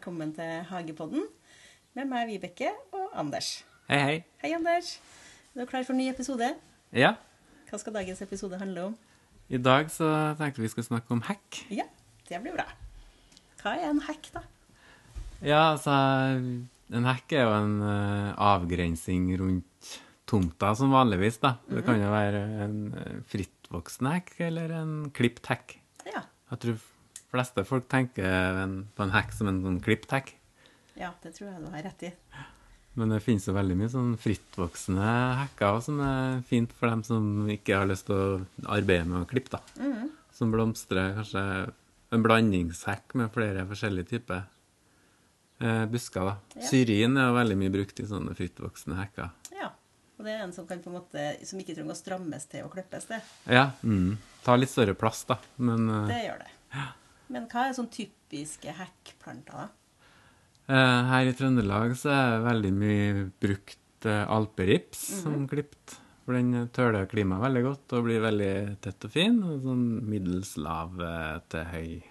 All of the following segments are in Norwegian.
velkommen til Hagepodden med meg, Vibeke, og Anders. Hei, hei. Hei, Anders. Er du klar for en ny episode? Ja, Hva skal dagens episode handle om? i dag så tenkte vi skulle snakke om hack. Ja, det blir bra. Hva er en hack, da? Ja, altså En hack er jo en uh, avgrensing rundt tomta som vanligvis, da. Det kan jo være en uh, frittvoksende hack eller en klipt hack. Ja, Jeg tror fleste folk tenker en, på en hekk som en sånn klipptekk. ja det tror jeg du har rett i. Men det finnes jo veldig mye sånn frittvoksende hekker også, som er fint for dem som ikke har lyst til å arbeide med å klippe, da. Mhm. Som blomstrer kanskje en blandingshekk med flere forskjellige typer eh, busker, da. Ja. Syrin er jo veldig mye brukt i sånne frittvoksende hekker. Ja. Og det er en som, kan på en måte, som ikke trenger å strammes til og klippes til. Ja. Mm. Tar litt større plass, da. Men eh, Det gjør det. Men hva er sånn typiske hekkplanter, da? eh, her i Trøndelag så er det veldig mye brukt eh, alperips som klipt. For den tøler klimaet veldig godt og blir veldig tett og fin. Og sånn middels lav til høy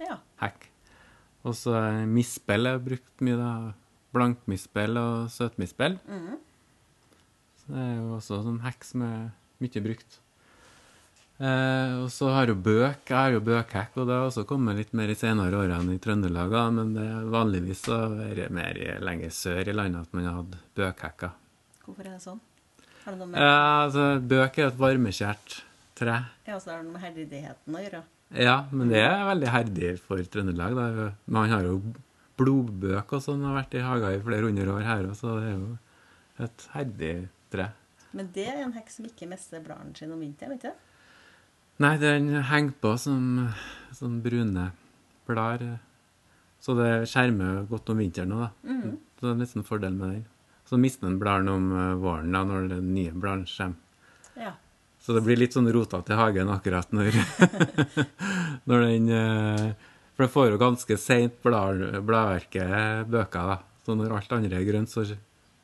Ja. hekk. Og så mispel er brukt mye, da. Blankmispel og søtmispel. Mhm. Så det er jo også sånn hekk som er mye brukt. Eh, og så har jo bøk. Jeg har jo bøkhekk, og det har også kommet litt mer i senere år enn i Trøndelag. Men det vanligvis så er det mer i, lenger sør i landet at man har hatt bøkhekker. Hvorfor er det sånn? Har det noe med, Ja, altså, bøk er et varmekjært tre. ja, så har det noe med herdigheten å gjøre? Ja, men det er veldig herdig for Trøndelag. da. Man har jo blodbøk og sånn, har vært i hager i flere hundre år her, òg, så det er jo et herdig tre. Men det er en hekk som ikke mister bladene sine om vinteren, vet du? Nei, den henger på som, som brune blader. Så det skjermer godt om vinteren òg, da. Mm. Så det er litt sånn fordel med den. Så mister den bladene om eh, våren, da, når den nye bladene kommer. Ja. Så det blir litt sånn rotete i hagen akkurat når, når den eh, For det får jo ganske seint blad, bladverket bøker, da. Så når alt andre er grønt, så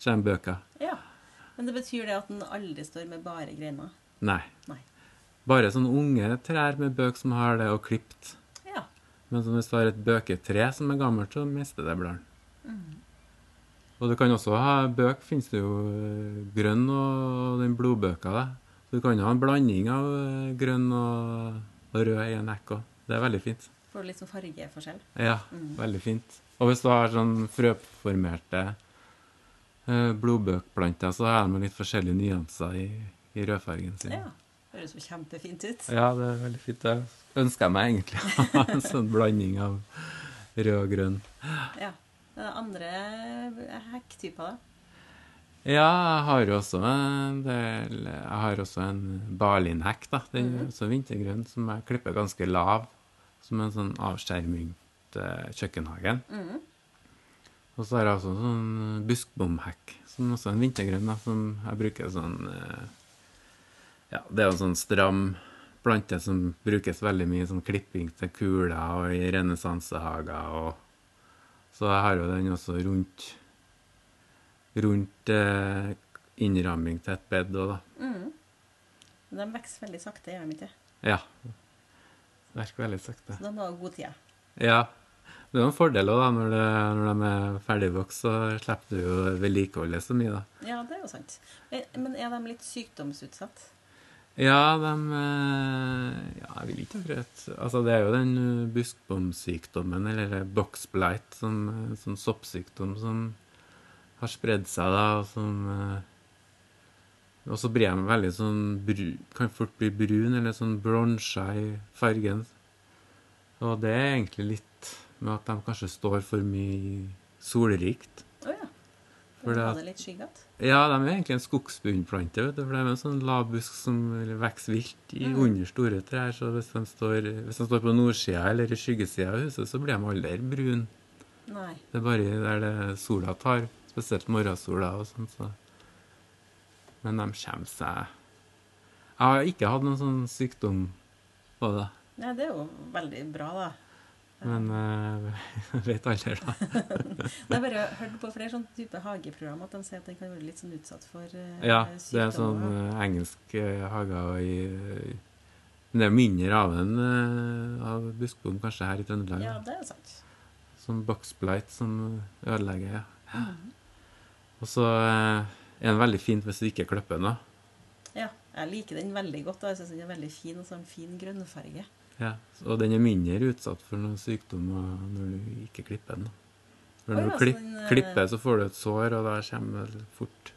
kommer bøker. ja. Men det betyr det at den aldri står med bare greiner? Nei. Nei. Bare sånne unge trær med bøk som har det, og klipt. Ja. Men hvis du har et bøketre som er gammelt, så mister det bladene. Og du kan også ha bøk, finnes det jo eh, grønn og den blodbøka, da. Så du kan ha en blanding av eh, grønn og, og rød i en hekk òg. Det er veldig fint. Får du litt sånn fargeforskjell? Ja, veldig fint. Og hvis du har sånn frøformerte eh, blodbøkplanter, så har de litt forskjellige nyanser i, i rødfargen sin. Ja. Høres jo kjempefint ut. Ja, det er veldig fint. Det ønsker jeg meg egentlig en sånn blanding av rød og grønn. Ja. Det er andre hekktyper, da? Ja, jeg har også en del Jeg har også en barlinhekk, da. Den er også vintergrønn, som jeg klipper ganske lav. Som en sånn avskjerming til kjøkkenhagen. Mm. Og så har jeg også en sånn buskbomhekk, som også er en vintergrønn, da, som jeg bruker sånn eh, Ja, det er jo en sånn stram plante som brukes veldig mye i sånn klipping til kuler og i renessansehager og Så jeg har jo den også rundt rundt eh, innramming til et bed òg, da. Mm. De vokser veldig sakte, gjør de ikke? Ja. De virker veldig sakte. Så de må ha god tid. Ja. Det er en fordel også, da, når, det, når de er ferdigvokst, så slipper du jo vedlikeholdet så mye, da. Ja, det er jo sant. Men er de litt sykdomsutsatt? Ja, de eh, Ja, jeg vil ikke akkurat Altså, det er jo den eh, buskbomsykdommen, eller boxblight, som som soppsykdom som har spredd seg, da, og som eh, Og så blir de veldig sånn bru, Kan fort bli brun, eller sånn bronsa i fargen. Og det er egentlig litt med at de kanskje står for mye solrikt. For ha det litt skygget? Ja, de er egentlig en skogsbunnplante, vet du, for de er en sånn lavbusk som vokser vilt i Mm. under store trær. Så hvis de står, hvis de står på nordsida eller i skyggesida av huset, så blir de aldri brune. Det er bare der det sola tar, spesielt morgensola og sånn, så Men de kommer seg Jeg har ikke hatt noen sånn sykdom på det, Nei, det er jo veldig bra, da. Men eh, jeg vet aldri, da. Jeg har bare hørt på flere sånne type hageprogram at de sier at den kan være litt sånn utsatt for eh, Ja, det er sånn sykdommer. eh, engelsk uh, hager i Men det er mindre av en eh, av buskbom kanskje her i Trøndelag. Ja, det er sant. Sånn boxblight som ødelegger. Ja. Mhm. Og så er den veldig fint hvis du ikke klipper den. da. Ja, jeg liker den veldig godt. da. Jeg syns den er veldig fin, og så har den fin grønnfarge. Ja. Og den er mindre utsatt for noen sykdommer når du ikke klipper den. For når du klipp, eh, klipper, så får du et sår, og da kommer det fort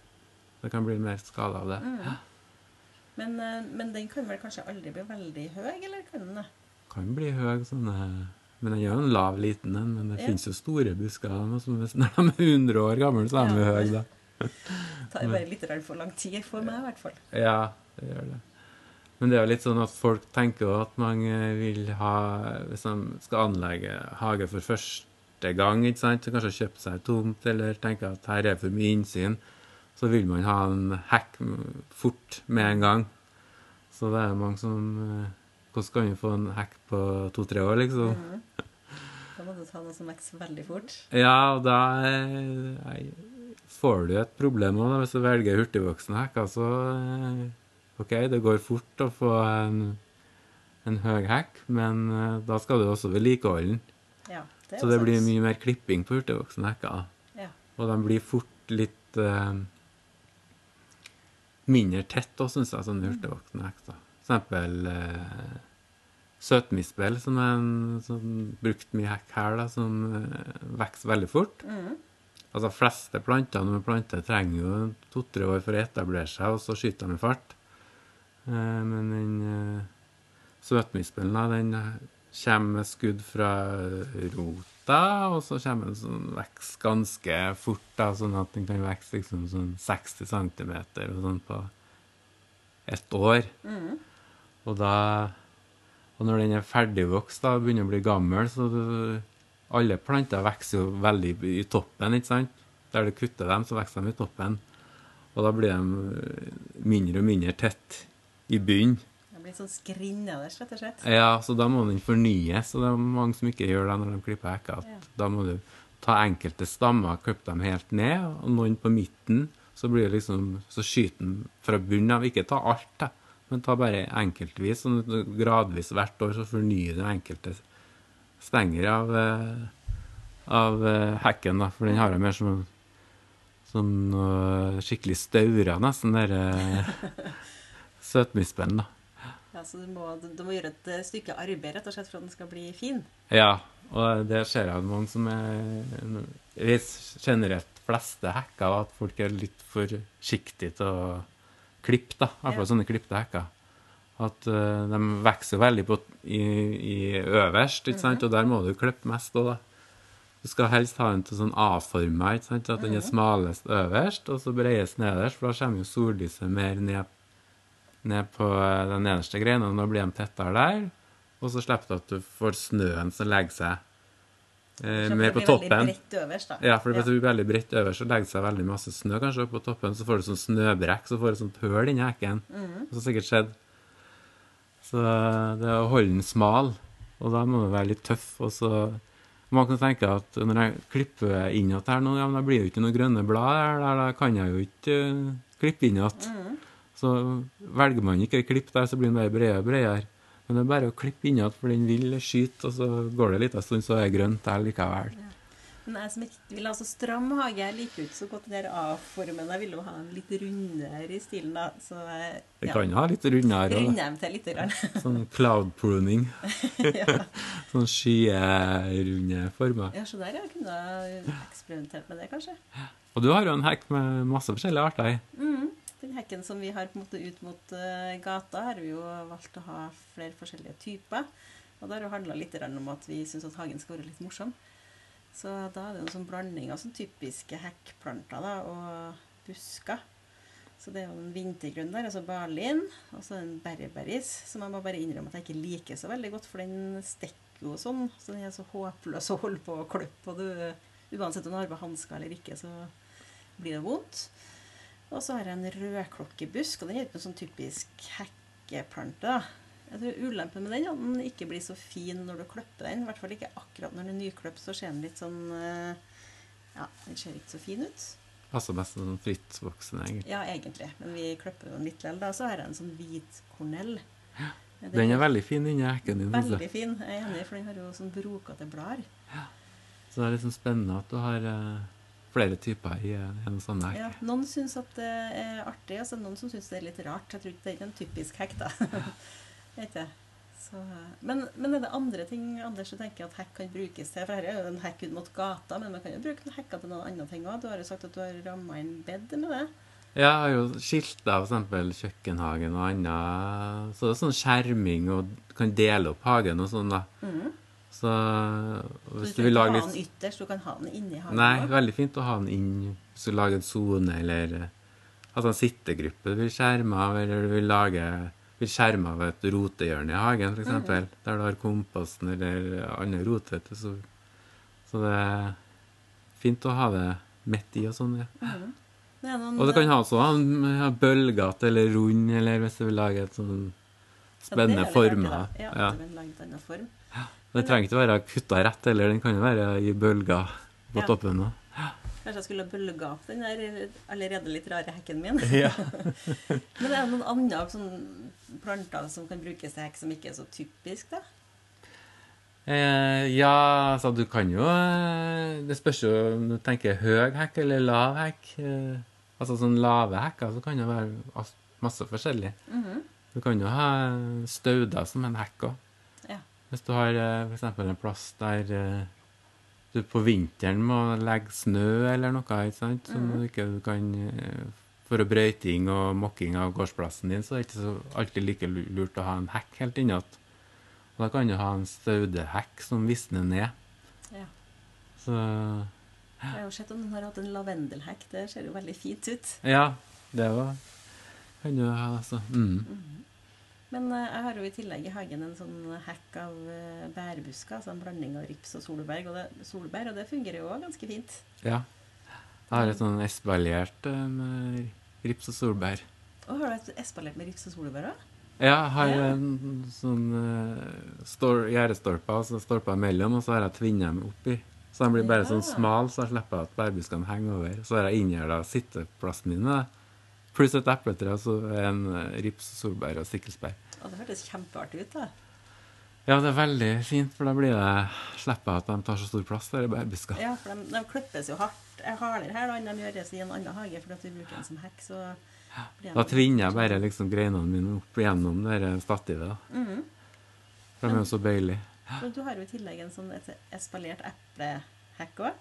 Det kan bli mer skade av det. Mm. Men, eh, men den kan vel kanskje aldri bli veldig høy, eller kan den det? Kan bli høy sånne Men den er jo en lav, liten en. Men det Ja. finnes jo store busker. som Når de er 100 år gamle, så er de Ja. høye, da. Det tar bare litt for lang tid for meg, i hvert fall. Ja, det gjør det. Men det er jo litt sånn at folk tenker at man eh, vil ha Hvis de skal anlegge hage for første gang, ikke sant, så kanskje kjøpe seg tomt, eller tenker at her er for mye innsyn, så vil man ha en hekk fort med en gang. Så det er mange som eh, Hvordan kan vi få en hekk på to-tre år, liksom? Mhm. Da må du ta noe som vokser veldig fort. Ja, og da eh, får du et problem òg, hvis du velger hurtigvoksende hekker. Så eh, OK, det går fort å få en, en høy hekk, men eh, da skal du også vedlikeholde den. Ja, det Så det det blir mye mer klipping på hurtigvoksende hekker. Ja. Og de blir fort litt uh, mindre tett òg, syns jeg, sånne hurtigvoksende hekker. For eksempel uh, søtmisbell, som er en som brukt mye hekk her, da, som uh, vokser veldig fort. Mm. Altså, fleste planter når man planter, trenger jo to-tre år for å etablere seg, og så skyter de i fart. Eh, men den eh, den eh, kommer med skudd fra rota, og så kommer den sånn vekst ganske fort, da, sånn at den kan vokse liksom sånn 60 cm og sånn på ett år. Mm. Og da Og når den er ferdigvokst og begynner å bli gammel, så du, alle planter vokser jo veldig i toppen, ikke sant? Der du kutter dem, så vokser de i toppen. Og da blir de mindre og mindre tett i bunnen. Det blir sånn skrinn der, rett og slett. Ja, så da må den fornyes, og det er mange som ikke gjør det når de klipper hekker. Ja. Da må du ta enkelte stammer, klippe dem helt ned, og noen på midten, så blir det liksom, så skyter den fra bunnen av. Ikke ta alt, da, men ta bare enkeltvis, sånn gradvis hvert år så fornyer du enkelte stenger av, eh, av eh, hekken, da, for den har jeg mer som som skikkelig staura, nesten, den der søtmispen, da. Ja, så du må, du, må gjøre et eh, stykke arbeid rett og slett for at den skal bli fin. Ja, og det ser jeg noen som er Hvis generelt fleste hekker, at folk er litt for forsiktige til å klippe, da. I hvert fall sånne klippte hekker. At uh, de vokser veldig på, i, i øverst, ikke sant? og der må du klippe mest òg, da. Du skal helst ha den til sånn A-forma, ikke sant? at den er smalest øverst, og så bredest nederst, for da kommer jo sollyset mer ned, ned på den de nederste greina, og nå blir de tettere der. Og så slipper du at du får snøen som legger seg eh, mer på toppen. Øverst. Ja, for hvis det blir veldig bredt øverst, så legger det seg veldig masse snø kanskje opp på toppen. Så får du sånn snøbrekk, så får du sånt høl inni hekken. Mm. Det har sikkert skjedd. Så det er å holde den smal, og da må du være litt tøff. Og så Man kan tenke at når jeg klipper inn igjen her nå, ja, men da blir det jo ikke noen grønne blad her, da kan jeg jo ikke klippe inn igjen. Mhm. Så velger man ikke å klippe der, så blir den bare bredere og bredere. Men det er bare å klippe innåt, for den vil skyte, og så går det litt liten stund, så er det grønt der likevel. Men jeg som ikke vil ha så stram hage, jeg liker ikke så godt den der A-formen. Jeg vil jo ha den litt rundere i stilen, da. Så ja. Det ja, kan ha litt rundere òg. runder dem til litt. grann. Sånn cloud pruning. ja. Sånn skierunde former. ja, så der ja. kunne eksperimentert med det, kanskje. Og du har jo en hekk med masse forskjellige arter i. Mhm. Som vi har på en måte ut mot eh, gata, har vi jo valgt å ha flere forskjellige typer. Og da har det handla litt om at vi syns at hagen skal være litt morsom. Så da er det en sånn blanding av sånn typiske hekkplanter da, og busker. Så det er jo en vintergrønn der, altså barlin, og så en berberis, som jeg må bare innrømme at jeg ikke liker så veldig godt, for den stikker jo sånn. Så den er så håpløs å holde på å klippe, og du, uansett om du har på hansker eller ikke, så blir det vondt. Og så har jeg en rødklokkebusk, og den er ikke noe sånn typisk hekkeplante. Jeg tror Ulempen med den er at den ikke blir så fin når du klipper den. I hvert fall ikke akkurat når den er nyklipt, så ser den litt sånn eh, Ja, den ser ikke så fin ut. Passer best som sånn frittvoksende, egentlig. Ja, egentlig. Men vi klipper den litt likevel. Så har jeg en sånn hvitkornell. Den er veldig fin inni hekken din. Veldig også. fin. Jeg er enig, for den har jo sånn brokete blader. Ja. Så det er liksom spennende at du har eh, flere typer i en, en sånn hekk. Ja, noen syns at det er artig, og så noen som syns det er litt rart. Jeg tror ikke det er en typisk hekk, da. Ikke. Så, men, men er det andre ting Anders, du tenker at hekk kan brukes til? For her er jo en hekk ut mot gata, men man kan jo bruke noen hekker til noen andre ting òg. Du har jo sagt at du har ramma inn bed med det. Ja, jeg har jo skilta f.eks. kjøkkenhagen og annet. Så det er sånn skjerming, og kan dele opp hagen og sånn, da. Mhm. Så hvis du du vil lage litt Du kan ha den ytterst, du kan ha den inni hagen. Nei, også. veldig fint å ha den inn hvis du lager en sone, eller eh, altså en sittegruppe du vil skjerme av, eller du vil lage vil skjerme av et rotehjørne i hagen, f.eks., eksempel, der du har komposten eller andre rotete. Så, så det er fint å ha det midt i og sånn. ja. Mm. Det noen, Og du kan ha også ha bølgete eller rund, eller hvis du vil lage et sånn spennende ja, er former. Ja, Ja. form. Det trenger ikke å være kutta rett, eller den kan jo være i bølger på Ja. toppen. Kanskje jeg skulle bølga opp den der allerede litt rare hekken min. Ja. Men er det noen andre sånn planter som kan brukes til hekk som ikke er så typisk, da? Eh, ja, altså du kan jo eh, Det spørs jo om du tenker høy hekk eller lav hekk. Eh, altså sånn lave hekker så kan det være masse forskjellig. Mhm. Du kan jo ha stauder som en hekk òg. Hvis du har f.eks. for eksempel en plass der eh, du på vinteren må legge snø eller noe, ikke sant, som mm. du ikke kan eh, For brøyting og mokking av gårdsplassen din, så er det ikke så alltid like lurt å ha en hekk helt innat. Og da kan du ha en staudehekk som visner ned. Ja. Så Jeg har jo sett om den har hatt en lavendelhekk. Det ser jo veldig fint ut. ja, det var kan du ha, altså. Mm. Men eh, jeg har jo i tillegg i hagen en sånn hekk av uh, bærbusker, altså en blanding av rips og solbær, og det, solbær, og det fungerer jo òg ganske fint. Ja. Jeg har et sånn espaliert eh, med rips og solbær. Og har du et espaliert med rips og solbær òg? Ja, jeg har Ja. en sånn uh, gjerdestolper, altså stolper imellom, og så har jeg tvinnet dem oppi. Så de blir bare sånn Ja. smal, så jeg slipper at bærbuskene henger over. Så har jeg inngjerda sitteplassen min med det. Pluss et epletre, og en eh, rips, solbær og stikkelsbær. Og det hørtes kjempeartig ut, da. Ja, det er veldig fint, for da blir det slipper jeg at de tar så stor plass, de bærbuskene. Ja, for de, de klippes jo hardt, er hardere her da, enn de gjøres i en annen hage, for at vi bruker den som hekk, så Ja. Da tvinner jeg bare liksom greinene mine opp gjennom det stativet, da. -hmm. For de er jo så bøyelige. Men du har jo i tillegg en sånn et espalert eplehekk òg.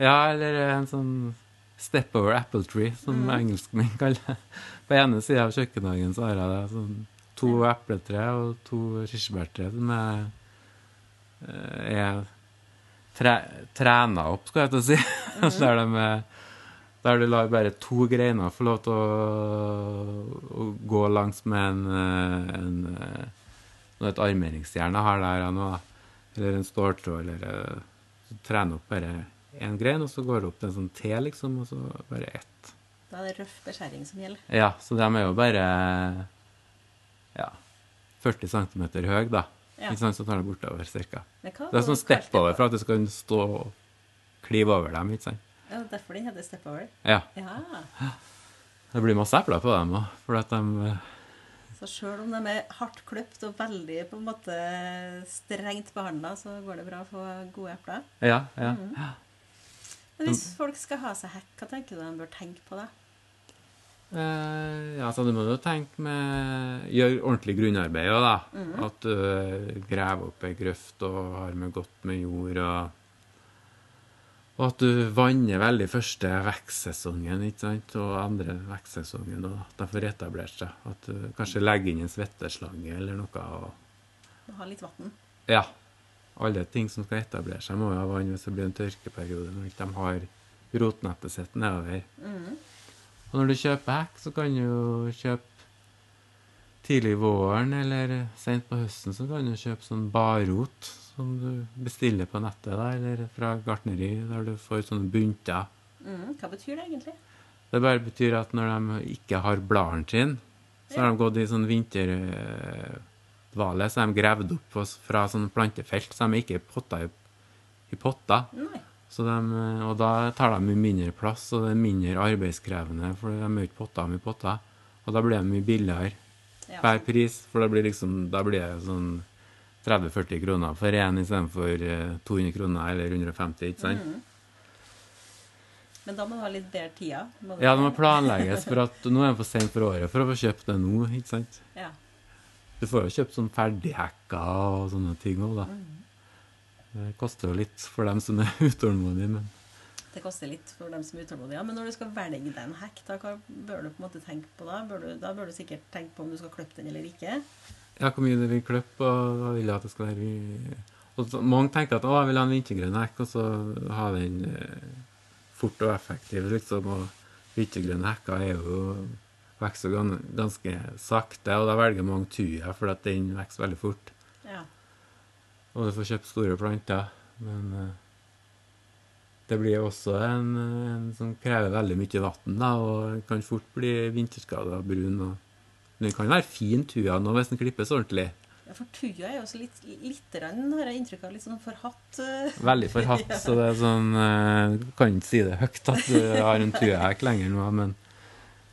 Ja, eller en sånn step over apple tree, som Mm. engelskmenn kaller det. På ene sida av kjøkkenhagen så har jeg det sånn to epletre og to kirsebærtre som er, eh, er tre, trena opp, skal jeg til å si. der, de, er- der du lar bare to greiner få lov til å, å gå langs med en, en, en eh, et armeringsjern jeg har der nå. Eller en ståltråd, eller eh, trener opp bare én grein, og så går det opp til en sånn T, liksom, og så bare ett. Da er det røff beskjæring som gjelder. Ja, så de er jo bare ja, 40 cm høye, da. Ja. Ikke sant, så tar de bortover cirka. Men Det er sånn kalte step-over for at du skal stå og klive over dem, ikke sant. Ja, derfor den heter step over. Ja. Ja. Det blir masse epler på dem òg, fordi at de eh, Så sjøl om de er hardt kløpt og veldig på en måte strengt behandla, så går det bra å få gode epler. Ja, ja. Men hvis folk skal ha seg hekk, hva tenker du de bør tenke på da? Eh, ja, så du må jo tenke med Gjøre ordentlig grunnarbeid òg, da. Mm. At du eh, graver opp ei grøft og har med godt med jord. Og, og at du vanner veldig første vekstsesongen ikke sant? og andre vekstsesongen, og at de får etablert seg. At du kanskje legger inn en svetteslange eller noe. Og, ha litt vann. ja. Alle ting som skal etablere seg, må jo ha vann hvis det blir en tørkeperiode når de har rotnettet sitt nedover. Mm. Og når du kjøper hekk, så kan du jo kjøpe tidlig i våren eller sent på høsten, så kan du kjøpe sånn barrot som du bestiller på nettet, da, eller fra gartneri, der du får sånne bunter. Mm. Hva betyr det egentlig? Det bare betyr at når de ikke har bladene sine, så har de gått i sånn vinterdvale, så er de gravde opp fra sånne plantefelt, så de er ikke potta i, i potter. Så de, og da tar de mye mindre plass, og det er mindre arbeidskrevende, for de er jo ikke potta med potter. Og da blir de mye billigere Ja. per pris, for da blir, liksom, da blir det sånn 30-40 kroner for én istedenfor eh, 200 kroner eller 150, ikke sant? Mm. Men da må du ha litt bedre tida. Ja, det må planlegges, for at nå er det for sent for året for å få kjøpt det nå, ikke sant? Ja. Du får jo kjøpt sånn ferdighacka og sånne ting òg, da. Mm. Det koster jo litt for dem som er utålmodige, men Det koster litt for dem som er utålmodige. Ja, men når du skal velge deg en hekk, da hva bør du på en måte tenke på da? Bør du, da bør du sikkert tenke på om du skal klippe den eller ikke. ja, hvor mye du vil klippe, og da vil jeg at det skal være og så, Mange tenker at å, jeg vil ha en vintergrønn hekk, og så ha den eh, fort og effektiv, liksom. Og vintergrønne hekker er jo vokser ganske sakte, og da velger mange tuja, for at den vokser veldig fort. Ja. Og du får kjøpt store planter. Men eh, det blir også en, en som krever veldig mye vann, og kan fort bli vinterskada brun. Og den kan være fin tuja nå hvis den klippes ordentlig. ja, for tuja er jo også litt, litt rann, har jeg inntrykk av, litt sånn forhatt. eh. Veldig forhatt, så det er sånn eh, Du kan ikke si det høyt at du har en tujahekk lenger nå, men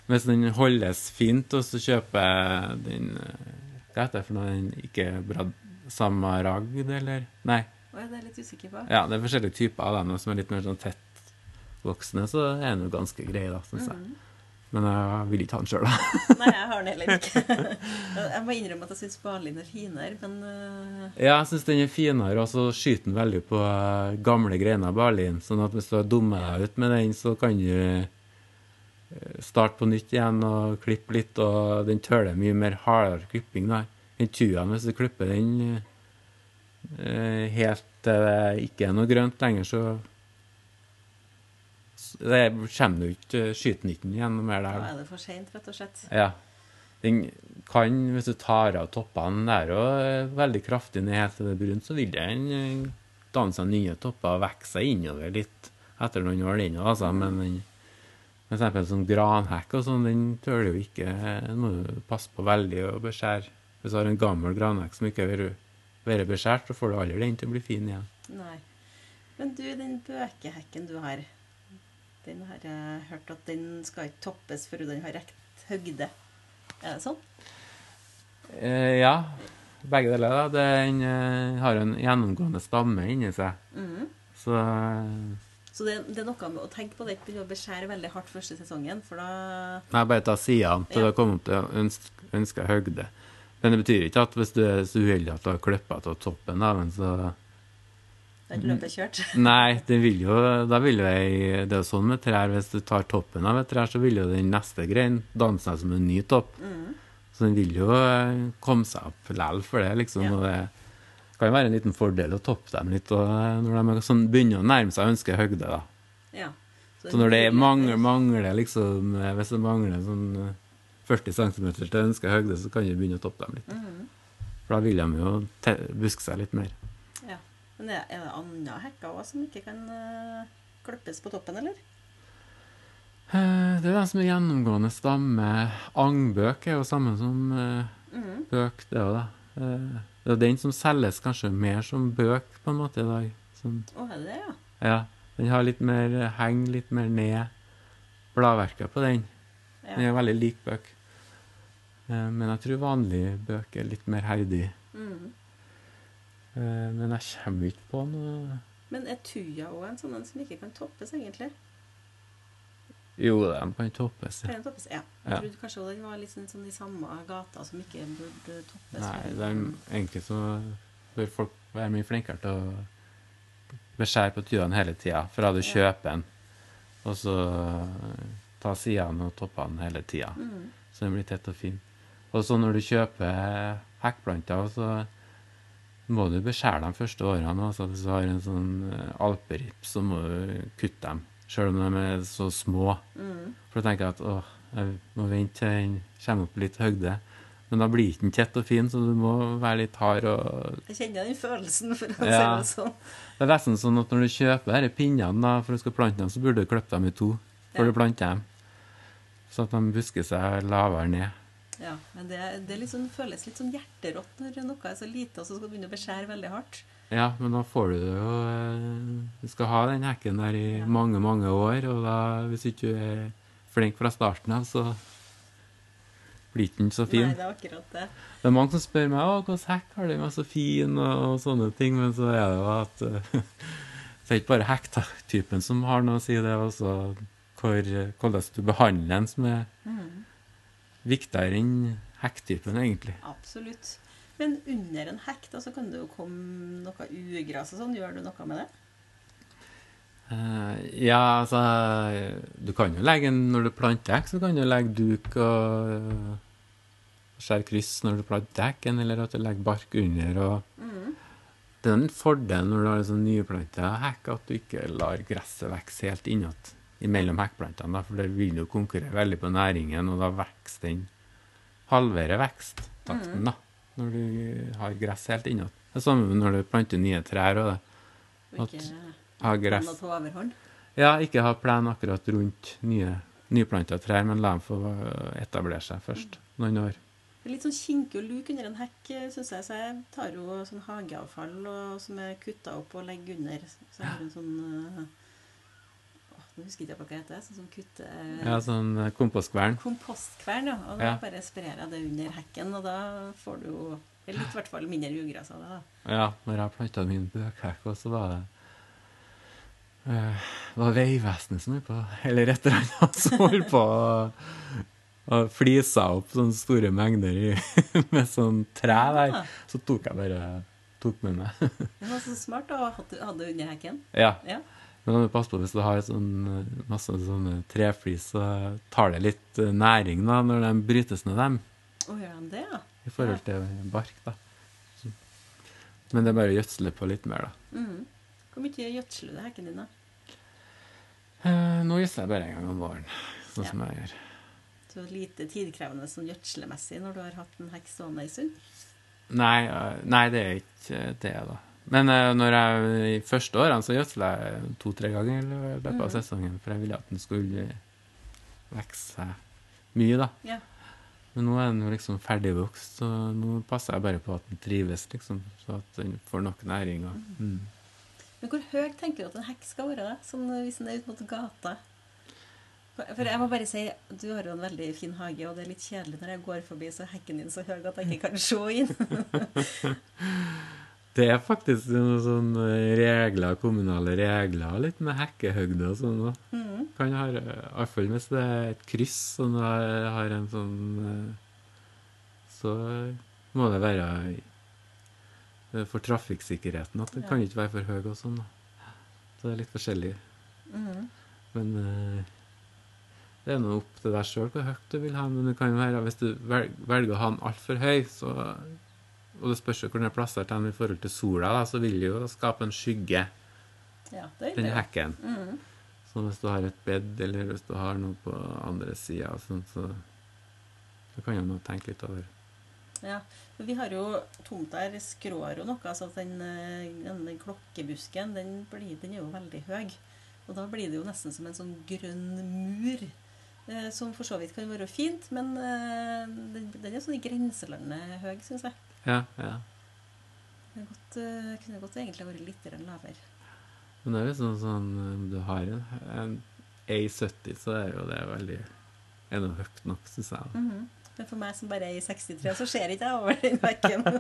hvis den holdes fint, og så kjøper den eh, Hva heter det for noe? Den ikke brad... Samaragd, eller? Nei. Å, ja, det er jeg litt usikker på. Ja, det er forskjellige typer av dem som er litt mer sånn tettvoksne, så er den jo ganske grei, da, syns jeg. Mhm. Men jeg vil ikke ha den sjøl, da. Nei, jeg har den heller ikke. jeg må innrømme at jeg syns barlin er finere, men eh, Ja, jeg syns den er finere, og så skyter den veldig på eh, gamle greiner balin, Sånn at hvis du har dummet deg ut med den, så kan du eh, starte på nytt igjen og klippe litt, og den tåler mye mer hardere klipping. da. Den tujaen, hvis du klipper den eh, helt til det ikke er noe grønt lenger, så det kommer du ikke Skyter ikke igjen noe mer der. da. er det for seint, rett og slett. Ja. Den kan, hvis du tar av toppene der og veldig kraftig ned helt til det er brunt, så vil den eh, danne seg nye topper og vokse seg innover litt etter noen år, den òg, altså. Men den, for eksempel sånn granhekk og sånn, den tøler jo ikke Den må du passe på veldig å beskjære. Hvis du har en gammel granhekk som ikke har vært- vært beskjært, så får du aldri den til å bli fin igjen. Nei. Men du, den bøkehekken du har, den har jeg hørt at den skal ikke toppes før den har rekt høgde. Er det sånn? Eh, ja, begge deler. da. Den eh, har en gjennomgående stamme inni seg. Mm. Så eh, Så det, det er noe med å tenke på det, ikke begynne å beskjære veldig hardt første sesongen, for da Nei, bare ta sidene til Ja. du kommer opp til ønsk, ønska høgde. Men det betyr ikke at hvis du er så uheldig at du har klippa av toppen da, men så er ikke løpet kjørt. Nei, det vil jo, da vil jo Det er jo sånn med trær, hvis du tar toppen av et trær, så vil jo den neste greinen danne seg som en ny topp. Mm. Så den vil jo eh, komme seg opp likevel for det, liksom. Ja. Og det kan jo være en liten fordel å toppe dem litt og eh, når de sånn, begynner å nærme seg ønskehøgde. da. Ja. Så når det mangler, mangler liksom eh, Hvis det mangler sånn eh, 40 cm til ønskehøgde, så kan du begynne å toppe dem litt. Mhm. For da vil de jo buske seg litt mer. Ja. Men er, det andre hekker òg som ikke kan uh, klippes på toppen, eller? Eh, Det er den som er gjennomgående stamme. Angbøk er jo samme som uh, mm -hmm. bøk, det òg, da. Eh, Det er den som selges kanskje mer som bøk på en måte i dag. Sånn, Å, er det ja? ja. Den har litt mer eh, heng, litt mer ned. Bladverket på den. Den ja. er veldig lik bøk. Eh, Men jeg tror vanlig bøk er litt mer herdig. Eh, Men jeg kommer ikke på noe Men er tuja òg en sånn en som ikke kan toppes, egentlig? Jo, den kan toppes. Ja. den toppes? Ja. Jeg Ja. trodde kanskje den var litt sånn, sånn i samme gata som ikke burde toppes. Nei, er egentlig så bør folk være mye flinkere til å beskjære på tydene hele tida, fra du kjøper den, og så eh, ta sidene og toppene hele tida, mm. så den blir tett og fin. Og så når du kjøper hekkplanter, så må du beskjære dem første årene. Altså hvis du har en sånn eh, alperips, så må du kutte dem, sjøl om de er så små. Mm. For da tenker jeg at åh, jeg må vente til den kommer opp litt høgde. Men da blir ikke den tett og fin, så du må være litt hard. og Jeg kjenner den følelsen, for å Ja. si det sånn. Det er nesten sånn at når du kjøper disse pinnene da, for du skal plante dem, så burde du klippe dem i to før Ja. du planter dem. Så at de busker seg lavere ned. Ja, men det, det liksom føles litt sånn hjerterått når noe er så lite, og så skal du begynne å beskjære veldig hardt. Ja, men da får du det jo eh, Du skal ha den hekken der i Ja. mange, mange år, og da, hvis ikke du er flink fra starten av, så blir ikke den så fin. Nei, det er akkurat det. Det er mange som spør meg å, hvilken hekk har du, er så fin, og, og sånne ting, men så er det jo at eh, det er ikke bare hekktypen som har noe å si, det er også hvor, hvordan du behandler den som er Mm. viktigere enn hekktypen, egentlig. Absolutt. Men under en hekk da, så kan det jo komme noe ugras og sånn. Gjør du noe med det? Uh, ja, altså Du kan jo legge en Når du planter hekk, så kan du legge duk og uh, skjære kryss når du planter hekken, eller at du legger bark under. og Mm. Det er en fordel når du har sånn nyplanta hekk, at du ikke lar gresset vokse helt innat mellom hekkplantene, for det vil jo konkurrere veldig på næringen, og da vokser den halvere veksttakten, da, når du har gress helt innat. Det er samme når du planter nye trær og det. At- ikke Ha gress på overhånd? Ja, ikke ha plen akkurat rundt nye, nyplanta trær, men la dem få etablere seg først noen år. Det er litt sånn kinke og luk under en hekk, syns jeg. Så jeg tar jo sånn hageavfall og, som er kutta opp og legger under. Så jeg har en sånn åh, Nå husker jeg ikke hva det heter. Sånn som kutter Ja, sånn øh, kompostkvern. Kompostkvern, ja. Og da Ja. bare sprer jeg det under hekken, og da får du jo litt i hvert fall mindre ugress av det. da. Ja, når jeg planta min bøkhekk, og så var det øh, det var Vegvesenet som holdt på, eller et eller annet, som holdt på å- flisa opp sånne store mengder i, med sånn tre der. Så tok jeg bare tok med meg. Det var så smart å ha det under hekken. Ja. Ja. Men du passe på hvis du har sånn, eh, masse sånne treflis, så tar det litt eh, næring da, når de brytes ned dem, Og gjør de det, ja? i forhold til bark. da. Men det er bare å gjødsle på litt mer, da. Mm. Hvor mye gjødsler du hekken din, da? Eh, nå gjødsler jeg bare en gang om våren, sånn Ja. som jeg gjør. Så lite tidkrevende sånn gjødslemessig når du har hatt en hekk stående ei stund? Nei, nei, det er ikke det, da. Men uh, når jeg, i første årene så gjødsla jeg to-tre ganger i løpet av Mhm. sesongen, for jeg ville at den skulle vokse seg mye, da. Ja. Men nå er den jo liksom ferdigvokst, så nå passer jeg bare på at den trives, liksom, så at den får nok næring. Og, mm. Men hvor høy tenker du at en hekk skal være, da? Sånn hvis den er ute mot gata? For jeg må bare si, du har jo en veldig fin hage, og det er litt kjedelig når jeg går forbi, så hekken din så høy at jeg ikke kan se inn. Det er faktisk noen sånne regler, kommunale regler, litt med hekkehøgde og sånn. da. Mhm. Kan ha, iallfall hvis det er et kryss som har, har en sånn eh, Så må det være for trafikksikkerheten at det Ja. kan ikke være for høy og sånn. Så det er litt forskjellig. Mm. Men eh, det er nå opp til deg sjøl hvor høyt du vil ha den. Men det kan være hvis du velger å ha den altfor høy, så, og det spørs jo hvor den er plassert i forhold til sola, da, så vil det jo skape en skygge, Ja, det den hekken. Mm. Så hvis du har et bed, eller hvis du har noe på andre sida, sånn, så så kan nå tenke litt over. Ja, for vi har jo tomta her skrår jo noe, så den, eh, den, den klokkebusken, den, blir, den er jo veldig høy. Og da blir det jo nesten som en sånn grønn mur, eh, som for så vidt kan være fint, men eh, den, den er sånn i grenselandet høy, syns jeg. Ja, ja. Det godt, eh, kunne godt egentlig vært litt lavere. Men det er jo sånn sånn du har en, en A70, så er jo det veldig er det høyt nok, syns jeg. Mm -hmm. Men for meg som bare er i 63, så ser ikke jeg over den bekken.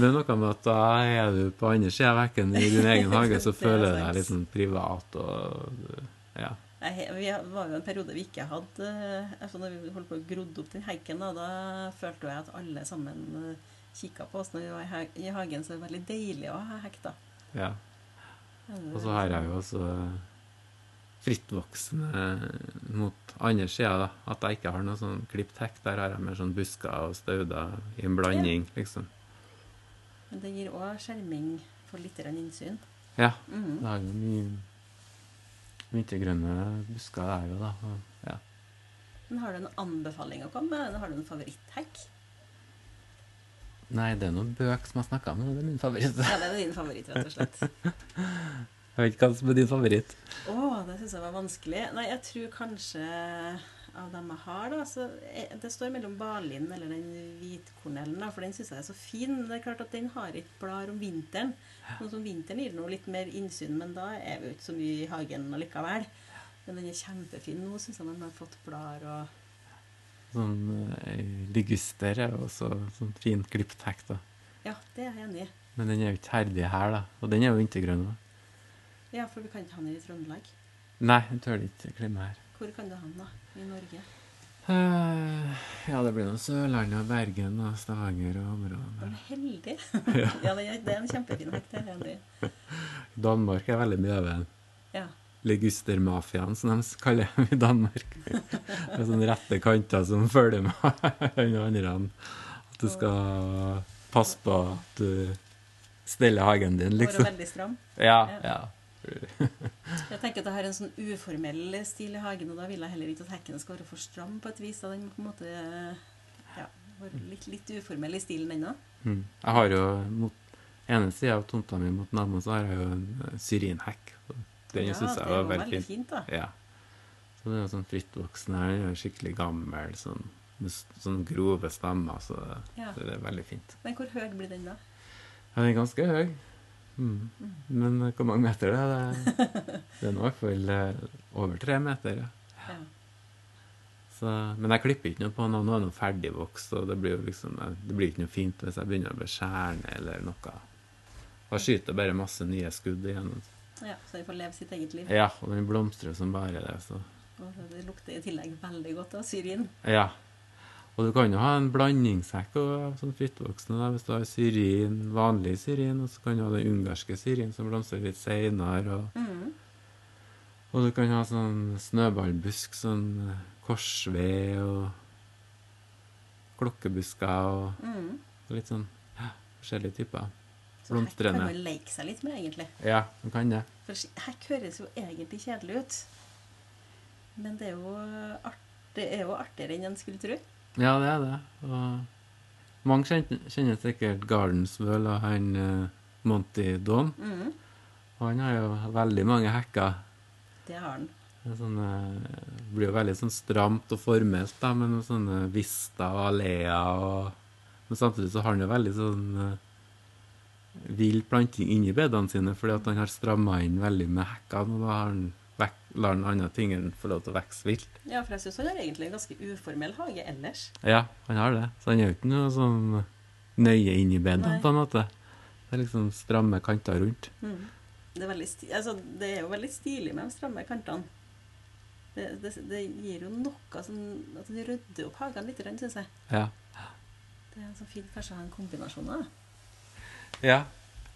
Det er noe med at da er du på andre sida av bekken i din egen hage, så er føler du deg litt sånn privat og Ja. Vi var jo en periode vi ikke hadde eh, altså Når vi holdt på å grodde opp den hekken, da, da følte jeg at alle sammen kikka på oss når vi var i hagen. Så det var veldig deilig å ha hekk, da. ja. Og så har jeg jo også frittvoksende mot andre sida, da. At jeg ikke har noe sånn klipt hekk. Der har jeg mer sånn busker og stauder i en blanding, liksom. Men det gir òg skjerming for litt innsyn. Ja. Mhm. Det har jo mye vintergrønne busker er jo, da. Ja. Men har du en anbefaling å komme med? Har du en favoritthekk? Nei, det er noen bøk som jeg snakka om, det er min favoritt. Ja, det er din favoritt, rett og slett. Jeg vet ikke hva som er din favoritt. Å, det syns jeg var vanskelig. Nei, jeg tror kanskje av dem jeg har, da så Det står mellom Balin eller den hvitkornellen, for den syns jeg er så fin. Det er klart at den har ikke blader om vinteren. Sånn som vinteren gir noe litt mer innsyn, men da er vi jo ikke så mye i hagen allikevel. Men den er kjempefin nå, syns jeg, den har fått blader og Sånn eh, liguster er også sånn fin klipt hekk, da. Ja, det er jeg enig i. Men den er jo ikke herdig her, da. Og den er jo vintergrønn òg. Ja, for vi kan ikke ha den i Trøndelag. Nei, den tør ikke klemme her. Hvor kan du den, da? I Norge? Uh, ja, det blir Sørlandet av Bergen og Stavanger og Er Det du heldig? ja, det er, det er en kjempefin hekt. det er. Danmark er veldig mye av en Ja. Ligustermafiaen, som de kaller dem i Danmark. Med sånne rette kanter som følger med den andre. At du skal passe på at du steller hagen din, liksom. Være veldig stram. Ja, Ja. Jeg tenker at jeg har en sånn uformell stil i hagen, og da vil jeg heller ikke at hekken skal være for stram på et vis. Da den på en måte ja, være litt, litt uformell i stilen ennå. Mm. Jeg har jo mot ene sida av tomta mi mot naboen, så har jeg jo en syrinhekk. Den Ja, syns jeg var var veldig veldig fint, da. Ja. Så det er jo sånn frittvoksende her. Den er skikkelig gammel, sånn, med sånn grove stemmer, så Ja. det er veldig fint. Men hvor høy blir den, da? Ja, den er ganske høy. Mm. Men hvor mange meter det er det? Det er nå i hvert fall eh, over tre meter. Ja. Så, men jeg klipper ikke noe på noe. Nå er det noe ferdigvokst, og det blir jo liksom, eh, det blir ikke noe fint hvis jeg begynner å beskjære ned eller noe. Da skyter bare masse nye skudd igjennom. ja, Så den får leve sitt eget liv. Ja, og den blomstrer som bare det, så Og det lukter i tillegg veldig godt av syrin. Ja. Og du kan jo ha en blandingshekk av sånn frittvoksende. Hvis du har syrin, vanlig syrin, og så kan du ha den ungarske syrin som blomstrer litt seinere. Og, Mm. og du kan ha sånn snøballbusk, sånn eh, korsved og klokkebusker og Mm. litt sånn ja, forskjellige typer. Så hekk kan Blomstrende. man leke seg litt med, egentlig. Ja, du kan det. For hekk høres jo egentlig kjedelig ut. Men det er jo, art, det er jo artigere enn en skulle tro. Ja, det er det. Og mange kjenner, kjenner sikkert Gardensvøl og han uh, Monty Don. Mm. Og han har jo veldig mange hekker. Det har han. Det sånn, det blir jo veldig sånn stramt og formelt, da, med noen sånne vister og alleer. Og, men samtidig så har han jo veldig sånn uh, vill planting inni bedene sine, fordi at han har stramma inn veldig med hekkene. Og da har han lar den andre tingen få lov til å vokse vilt. Ja, for jeg syns han har egentlig en ganske uformell hage ellers. Ja, han har det. Så han er jo ikke noe sånn nøye inn bedene, Nei. på en måte. Det er liksom stramme kanter rundt. Mm. Det, er sti altså, det er jo veldig stilig med de stramme kantene. Det, det, det gir jo noe sånn At du rydder opp hagen litt, syns jeg. Ja. Det er så fint kanskje å ha en kombinasjon av det. Ja.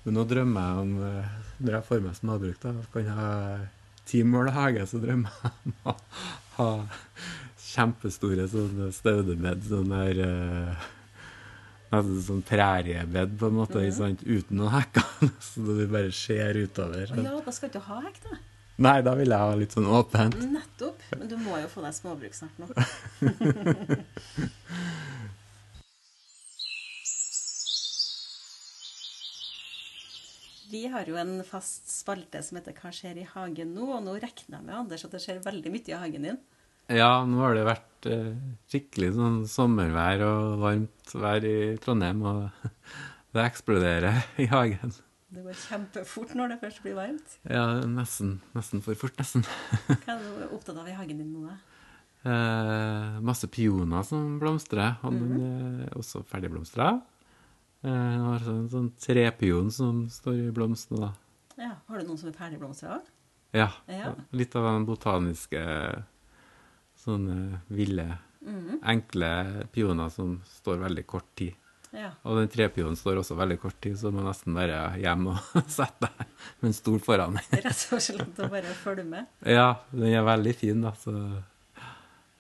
Men nå drømmer jeg om eh, Når jeg får meg småbruk, da, kan jeg ti så drømmer jeg om å ha kjempestore sånne staudebed, sånn der Nesten sånn præriebed, på en måte, mm -hmm. uten noen hekker. Så du bare ser utover. Å ja, da skal du ikke ha hekk, da. Nei, da vil jeg ha litt sånn åpent. Nettopp. Men du må jo få deg småbruk snart nå. Vi har jo en fast spalte som heter 'Hva skjer i hagen nå?' Og nå regner jeg med Anders, at det skjer veldig mye i hagen din. Ja, nå har det vært eh, skikkelig sånn sommervær og varmt vær i Trondheim, og det eksploderer i hagen. Det går kjempefort når det først blir varmt. Ja, nesten, nesten for fort, nesten. Hva er du opptatt av i hagen din nå, da? Eh, masse pioner som blomstrer, og den er også ferdigblomstra. Eh, jeg har sånn, sånn trepion som står i blomstene, da. Ja, Har du noen som er ferdigblomstra òg? Ja, Ja. litt av den botaniske sånne ville, Mhm. enkle pioner som står veldig kort tid. Ja. Og den trepionen står også veldig kort tid, så du må nesten bare hjem og sette deg med en stol foran. Rett og slett å bare følge med. Ja, den er veldig fin, da. Så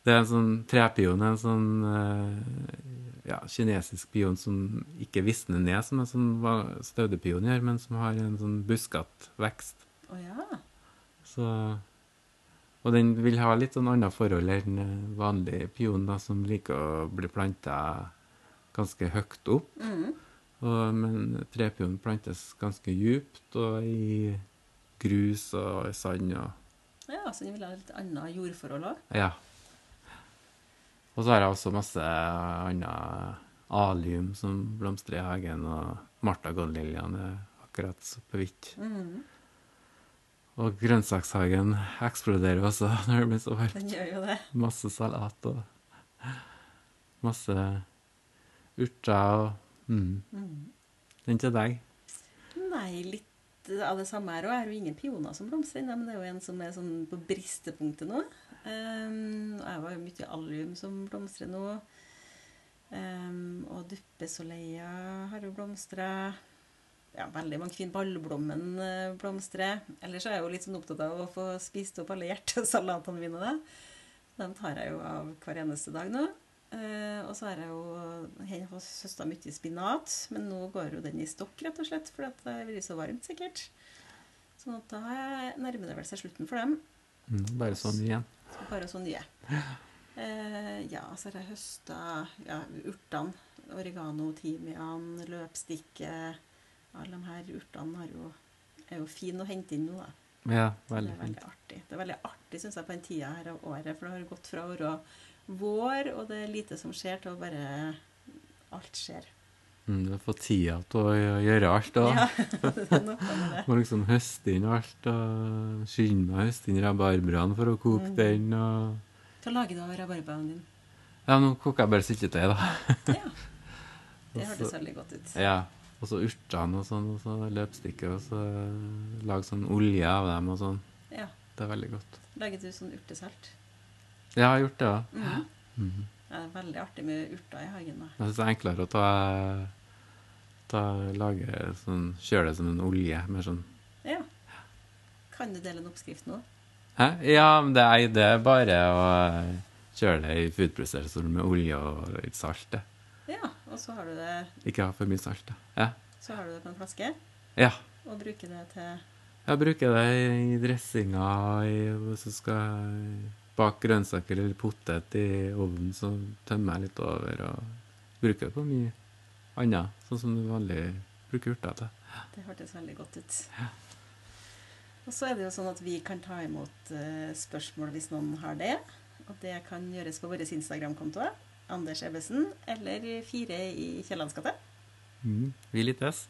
det er en sånn trepion, en sånn eh, ja, kinesisk pion som ikke visner ned, som en sånn staudepion gjør, men som har en sånn buskete vekst. Oh, ja. Så, og den vil ha litt sånn annet forhold enn en vanlig pion, da, som liker å bli planta ganske høyt opp. Mhm. Og, men trepion plantes ganske djupt og i grus og sand og Ja, så den vil ha litt annet jordforhold òg? Ja. Og så har jeg også masse annet alium som blomstrer i hagen, og martagonnliljen er akkurat så på hvitt. Mm. Og grønnsakshagen eksploderer også når det blir så varmt. Den gjør jo det. Masse salat og Masse urter og mm. Mm. Den til deg? Nei, litt av det samme her òg. Har jo ingen pioner som blomstrer ennå, men det er jo en som er sånn på bristepunktet nå. Um, og jeg har jo mye allium som blomstrer nå. Um, og duppesoleia har jo blomstra. Ja, veldig mange fine ballblommen eh, blomstrer. Ellers er jeg jo litt sånn opptatt av å få spist opp alle hjertesalatene mine. Da. Den tar jeg jo av hver eneste dag nå. Uh, og så har jeg jo hos søstera mye spinat, men nå går jo den i stokk, rett og slett, for det har vært så varmt, sikkert. Sånn at da er- nærmer det vel seg slutten for dem. Mm, bare sånn igjen. Så bare så nye. Eh, ja, så har jeg høsta ja, urtene. Oregano, timian, løpstikke. Alle de her urtene har jo, er jo fine å hente inn nå, da. Ja, veldig det er fint. veldig artig. Det er veldig artig, syns jeg, på den tida her av året. For det har gått fra å være vår, og det er lite som skjer, til å bare Alt skjer. Mm, du fått tida til å gjøre alt. Da. Ja, må liksom høste inn alt. og Skynde meg å høste inn rabarbraen for å koke Mm. den. og... Hva lager du av rabarbraen din? Ja, nå koker jeg bare syltetøy, da. Ja, det hørtes veldig godt ut. Ja. Og så urtene og sånn, og så løpstikker, og så lage sånn olje av dem og sånn. Ja. Det er veldig godt. Lager du sånn urtesalt? Ja, jeg har gjort det òg. Mm. Mhm. Det er veldig artig med urter i hagen. da. Jeg syns det er enklere å ta, ta lage sånn Kjøre det som en olje. Mer sånn Ja. Kan du dele en oppskrift nå? Hæ? Ja, men det er, det er bare å kjøre det i foodprosessor med olje og litt salt. det. Ja, og så har du det, Ikke ha for mye salt. da. Ja. så har du det på en flaske, ja. og bruker det til Ja, bruker det i dressinga og hvis du skal bake grønnsaker eller potet i ovnen, så tømmer jeg litt over og bruker det på mye annet, sånn som du vanlig bruker urter til. Det hørtes veldig godt ut. Og så er det jo sånn at vi kan ta imot eh, spørsmål hvis noen har det. Og det kan gjøres på våre Instagram-kontoer. Anders Ebbesen eller Fire i Kiellands gate. Mm. Vi lites.